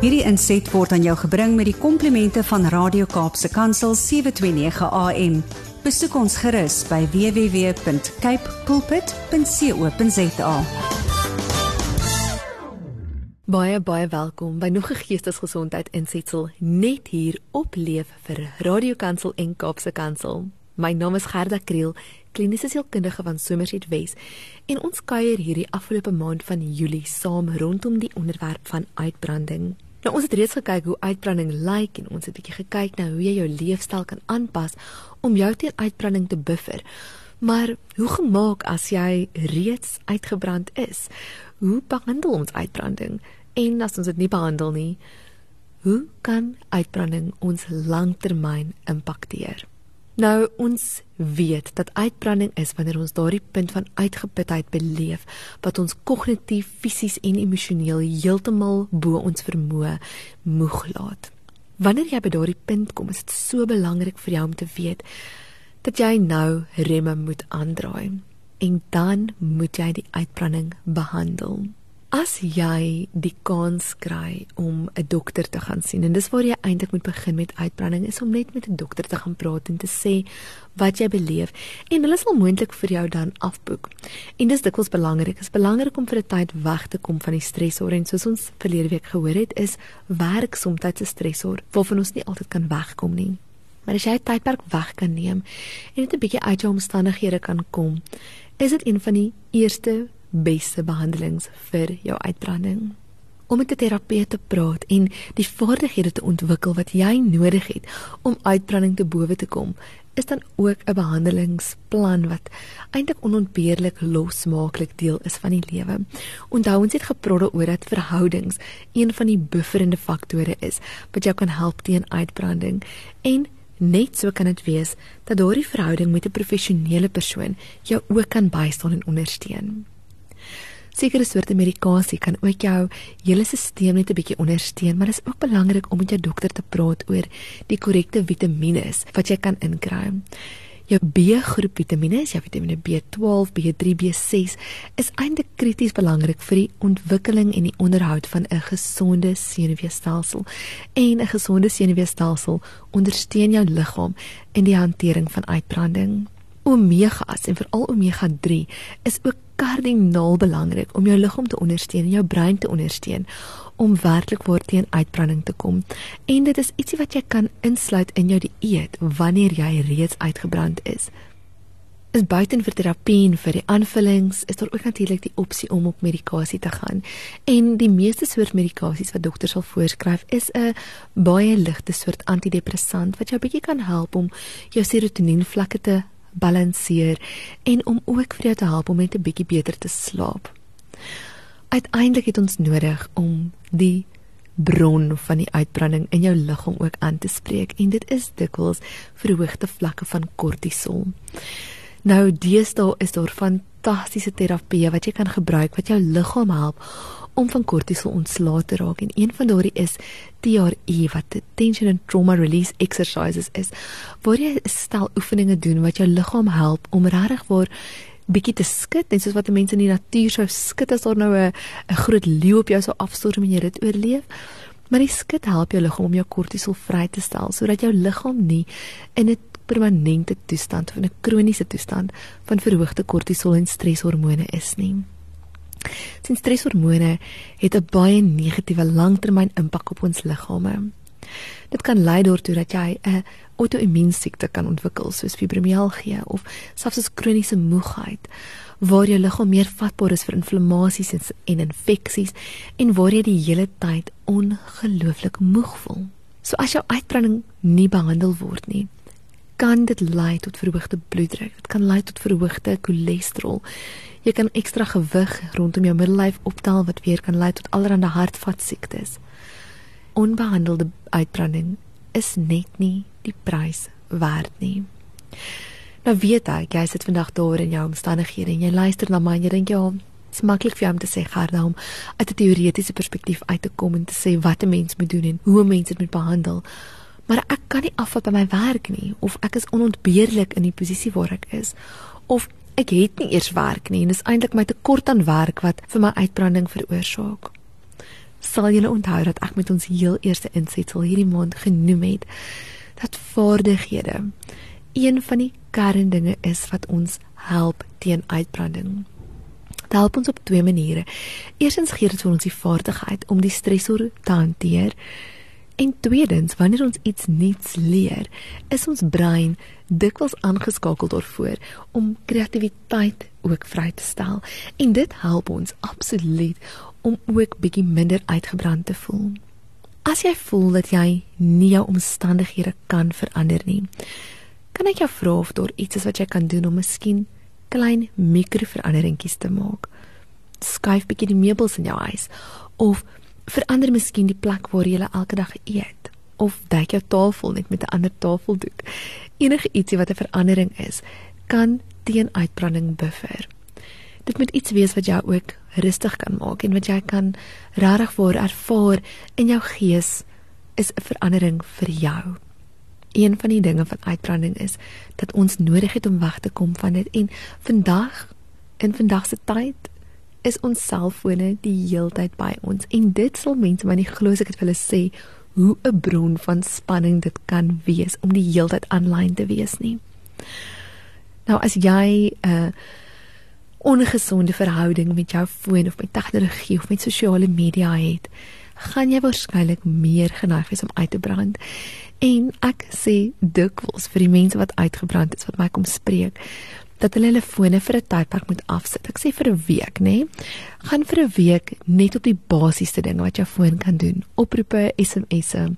Hierdie inset word aan jou gebring met die komplimente van Radio Kaapse Kansel 729 AM. Besoek ons gerus by www.cape pulpit.co.za. Baie baie welkom by nog 'n geestesgesondheid insetsel net hier op Leef vir Radio Kansel en Kaapse Kansel. My naam is Gerda Kriel, kliniese sielkundige van Somerset Wes, en ons kuier hierdie afgelope maand van Julie saam rondom die onderwerp van uitbranding. Nou ons het reeds gekyk hoe uitbranding lyk en ons het 'n bietjie gekyk na hoe jy jou leefstyl kan aanpas om jou teen uitbranding te buffer. Maar hoe gemaak as jy reeds uitgebrand is? Hoe behandel ons uitbranding? En as ons dit nie behandel nie, hoe kan uitbranding ons langtermyn impakteer? Nou ons weet dat uitbranding is wanneer ons daardie punt van uitgeputheid beleef wat ons kognitief, fisies en emosioneel heeltemal bo ons vermoë moeg laat. Wanneer jy by daardie punt kom, is dit so belangrik vir jou om te weet dat jy nou remme moet aandraai en dan moet jy die uitbranding behandel. As jy die kans kry om 'n dokter te gaan sien en dis waar jy eintlik moet begin met uitbranding is om net met 'n dokter te gaan praat en te sê wat jy beleef en hulle sal moontlik vir jou dan afboek. En dis dikwels belangrik, is belangrik om vir 'n tyd weg te kom van die stresor en soos ons verlede week gehoor het, is werk soms 'n stresor waarvan ons nie altyd kan wegkom nie. Maar as jy tydperk weg kan neem en net 'n bietjie uit jou omstandighede kan kom, is dit een van die eerste beste behandelings vir jou uitbranding. Om met 'n terapeut te praat en die vaardighede te ontwikkel wat jy nodig het om uitbranding te bowe te kom, is dan ook 'n behandelingsplan wat eintlik onontbeerlik losmaaklik deel is van die lewe. Onthou ons het gepraat oor dat verhoudings een van die bufferende faktore is wat jou kan help teen uitbranding en Net so kan dit wees dat daardie verhouding met 'n professionele persoon jou ook kan bystaan en ondersteun sekere soorte medikasie kan ook jou hele stelsel net 'n bietjie ondersteun, maar dit is ook belangrik om met jou dokter te praat oor die korrekte vitamiene wat jy kan inkry. Jou B-groep vitamiene, jou vitamiene B12, B3, B6 is eintlik krities belangrik vir die ontwikkeling en die onderhoud van 'n gesonde senuweestelsel. En 'n gesonde senuweestelsel ondersteun jou liggaam in die hantering van uitbranding. Omegas en veral omega 3 is ook kardinaal belangrik om jou liggaam te ondersteun en jou brein te ondersteun om werklik waar teen uitbranding te kom. En dit is ietsie wat jy kan insluit in jou dieet wanneer jy reeds uitgebrand is. Is buiten vir terapie en vir die aanvullings is daar ook natuurlik die opsie om op medikasie te gaan. En die meeste soort medikasies wat dokters sal voorskryf is 'n baie ligte soort antidepressant wat jou bietjie kan help om jou serotonien vlakke te balanseer en om ook vir jou te help om net 'n bietjie beter te slaap. Uiteindelik het ons nodig om die bron van die uitbranding in jou liggaam ook aan te spreek en dit is dikwels verhoogde vlakke van kortisol. Nou deesdae is daar fantastiese terapieë wat jy kan gebruik wat jou liggaam help om van kortisol ontslae te raak. En een van daardie is TRE wat tension and trauma release exercises is waar jy 'n stel oefeninge doen wat jou liggaam help om regtig waar bietjie te skud. En soos wat mense in die natuur sou skud as daar nou 'n 'n groot leeu op jou sou afstorm en jy dit oorleef. Maar die skud help jou liggaam om jou kortisol vry te stel sodat jou liggaam nie in 'n permanente toestand of 'n kroniese toestand van verhoogde kortisol en streshormone is nie. Sien streshormone het 'n baie negatiewe langtermyn impak op ons liggame. Dit kan lei daartoe dat jy 'n auto-immuunsiekte kan ontwikkel soos fibromialgie of selfs as kroniese moegheid waar jou liggaam meer vatbaar is vir inflammasies en, en infeksies en waar jy die hele tyd ongelooflik moeg voel. So as jou uitbranding nie behandel word nie, kan dit lei tot verhoogde bloeddruk. Dit kan lei tot verhoogde cholesterol. Jy kan ekstra gewig rondom jou middellyf optel wat weer kan lei tot allerlei hartvaskiektes. Onbehandelde uitbranding is net nie die prys werd nie. Nou weet ek, jy sit vandag daar in jou omstandighede en jy luister na my en jy dink ja, dit is maklik vir hom te sê gaan hom uit 'n teoretiese perspektief uit te kom en te sê wat 'n mens moet doen en hoe 'n mens dit moet behandel maar ek kan nie afvat by my werk nie of ek is onontbeerlik in die posisie waar ek is of ek het nie eers werk nie en dis eintlik my tekort aan werk wat vir my uitbranding veroorsaak. sal julle onthou dat ek met ons heel eerste insetsel hierdie maand genoem het dat vaardighede een van die kerndinge is wat ons help teen uitbranding. Dit help ons op twee maniere. Eerstens gee dit vir ons die vaardigheid om die stresor te hanteer. En tweedens, wanneer ons iets nuuts leer, is ons brein dikwels aangeskakel daarvoor om kreatiwiteit ook vry te stel. En dit help ons absoluut om ook bietjie minder uitgebrand te voel. As jy voel dat jy nie jou omstandighede kan verander nie, kan ek jou vra of daar iets is wat jy kan doen om miskien klein mikroveranderingkies te maak. Skuif bietjie die meubels in jou huis of verander miskien die plek waar jy elke dag eet of dek jou tafel net met 'n ander tafeldoek. Enige ietsie wat 'n verandering is, kan teen uitbranding buffer. Dit moet iets wees wat jou ook rustig kan maak en wat jy kan regtig voor ervaar in jou gees is 'n verandering vir jou. Een van die dinge van uitbranding is dat ons nodig het om weg te kom van dit en vandag in vandag se tyd is ons selfone die heeltyd by ons en dit sal mense maar nie glo as ek dit vir hulle sê hoe 'n bron van spanning dit kan wees om die heeltyd aanlyn te wees nie. Nou as jy 'n uh, ongesonde verhouding met jou foon of met tegnologie of met sosiale media het, gaan jy waarskynlik meer geneig wees om uit te brand. En ek sê dikwels vir die mense wat uitgebrand is wat my kom spreek dat hulle hulle fone vir 'n tydperk moet afsit. Ek sê vir 'n week, nê? Nee? Gaan vir 'n week net op die basiese dinge wat jou foon kan doen. Oproepe, SMS'e.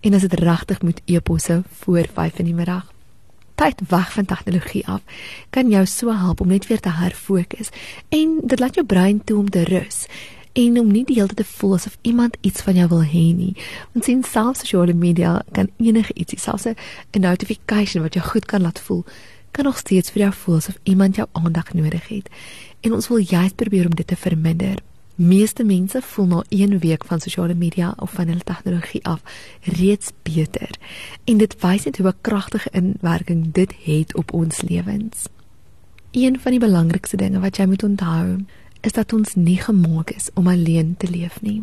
En as dit regtig moet e-posse voor 5 in die middag tyd weg van tegnologie af kan jou so help om net weer te herfokus en dit laat jou brein toe om te rus en om nie die hele tyd te voel asof iemand iets van jou wil hê nie. Ons sien selfs sosiale media kan enige ietsie, selfs 'n notification wat jou goed kan laat voel, kan nog steeds vir jou voel asof iemand jou aandag nodig het. En ons wil juist probeer om dit te verminder. Meeste mense voel na 1 week van sosiale media of van hulle tegnologie af reeds beter. En dit wys net hoe 'n kragtige inwerking dit het op ons lewens. Een van die belangrikste dinge wat jy moet onthou, is dat ons nie gemaak is om alleen te leef nie.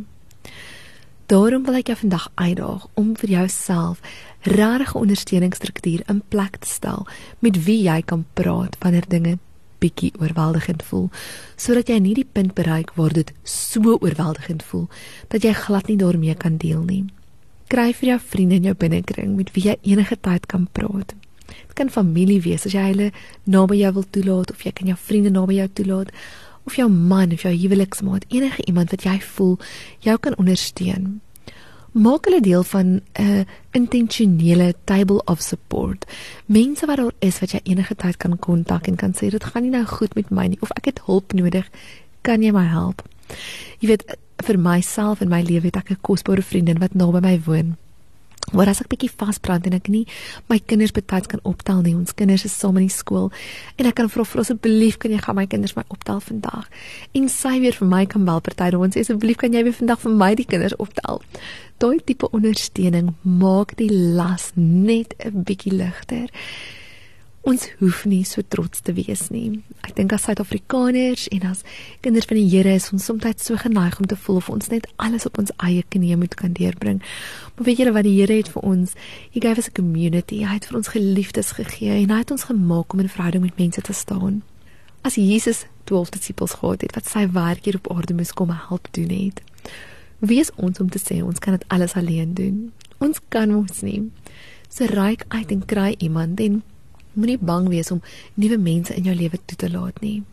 Daarom wil ek jou vandag uitdaag om vir jouself regte ondersteuningsstruktuur in plek te stel met wie jy kan praat wanneer dinge bietjie oorweldigend voel, sodat jy nie die punt bereik waar dit so oorweldigend voel dat jy glad nie daarmee kan deel nie. Kry vir jou vriende in jou binnekring met wie jy enige tyd kan praat. Dit kan familie wees as jy hulle naby jou wil toelaat of jy kan jou vriende naby jou toelaat of jou man of jou huweliksmaat, enige iemand wat jy voel jou kan ondersteun maak hulle deel van 'n uh, intentionele table of support. Mense wat daar is wat jy enige tyd kan kontak en kan sê dit gaan nie nou goed met my nie of ek het hulp nodig, kan jy my help? Jy weet vir myself en my lewe het ek 'n kosbare vriendin wat naby my woon. Maar as ek bietjie vasbrand en ek nie my kinders betyds kan optel nie, ons kinders is saam in die skool en ek kan vra vir asseblief kan jy gaan my kinders my optel vandag? En sy weer vir my kan bel party dan sê asseblief kan jy weer vandag vir my die kinders optel? Daai tipe ondersteuning maak die las net 'n bietjie ligter ons hoef nie so trots te wees nie. Ek dink as Suid-Afrikaners en as kinders van die Here is ons soms so geneig om te voel of ons net alles op ons eie knieë moet kan deurbring. Maar weet julle wat die Here het vir ons? He gave us a community. Hy het vir ons geliefdes gegee en hy het ons gemaak om in verhouding met mense te staan. As Jesus 12 disippels gehad het wat sy werk hier op aarde moes kom help doen het. Wie is ons om te sê ons kan dit alles alleen doen? Ons kan mos nie. So ryk uit en kry iemand en Moenie bang wees om nuwe mense in jou lewe toe te laat nie.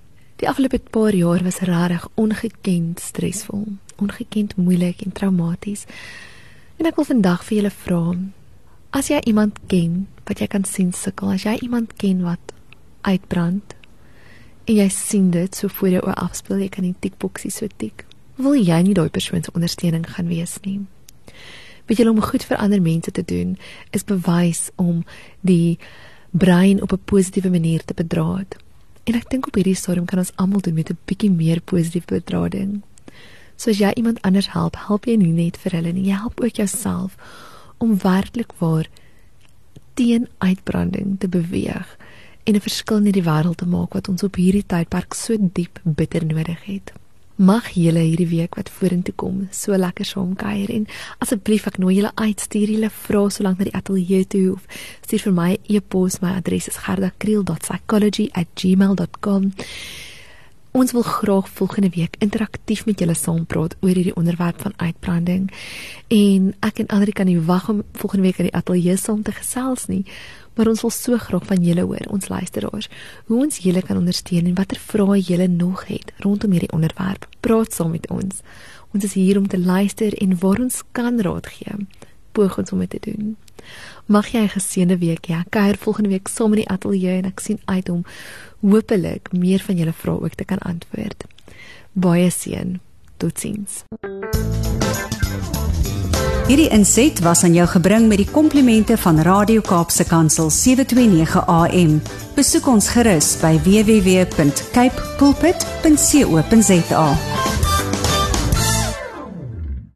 Die afgelope paar jaar was regtig ongekend stresvol, ongekend moeilik en traumaties. En ek wil vandag vir julle vra, as jy iemand ken wat jy kan sien sukkel, as jy iemand ken wat uitbrand en jy sien dit so voor jou afspeel, jy kan die tikboksie so tik. Wil jy nie daai persoon se ondersteuning gaan wees nie? Weet jy om goed vir ander mense te doen is bewys om die brein op 'n positiewe manier te bedraad. En ek dink op hierdie stadium kan ons almal doen met 'n bietjie meer positiewe bedrading. So as jy iemand anders help, help jy nie net vir hulle nie, jy help ook jouself om werklik waar teen uitbranding te beweeg en 'n verskil in die wêreld te maak wat ons op hierdie tydperk so diep bitter nodig het. Mag julle hierdie week wat vorentoe kom so lekker saam kuier en asseblief ek nooi julle uit stuur julle vrae solank na die ateljee toe of stuur vir my e-pos. My adres is gerdakriel.psychology@gmail.com Ons wil graag volgende week interaktief met julle saam praat oor hierdie onderwerp van uitbranding en ek en Andri kan nie wag om volgende week in die ateljee saam te gesels nie maar ons wil so graag van julle hoor, ons luisteraars, hoe ons julle kan ondersteun en watter vrae julle nog het rondom hierdie onderwerp. Praat saam met ons. Ons is hier om te luister en waar ons kan raad gee. Poog ons om dit te doen. Mag jy 'n geseënde week hê. Ja, kuier volgende week saam in die ateljee en ek sien uit om hopelik meer van julle vrae ook te kan antwoord. Baie seën. Totsiens. Hierdie inset was aan jou gebring met die komplimente van Radio Kaapse Kansel 729 AM. Besoek ons gerus by www.cape pulpit.co.za.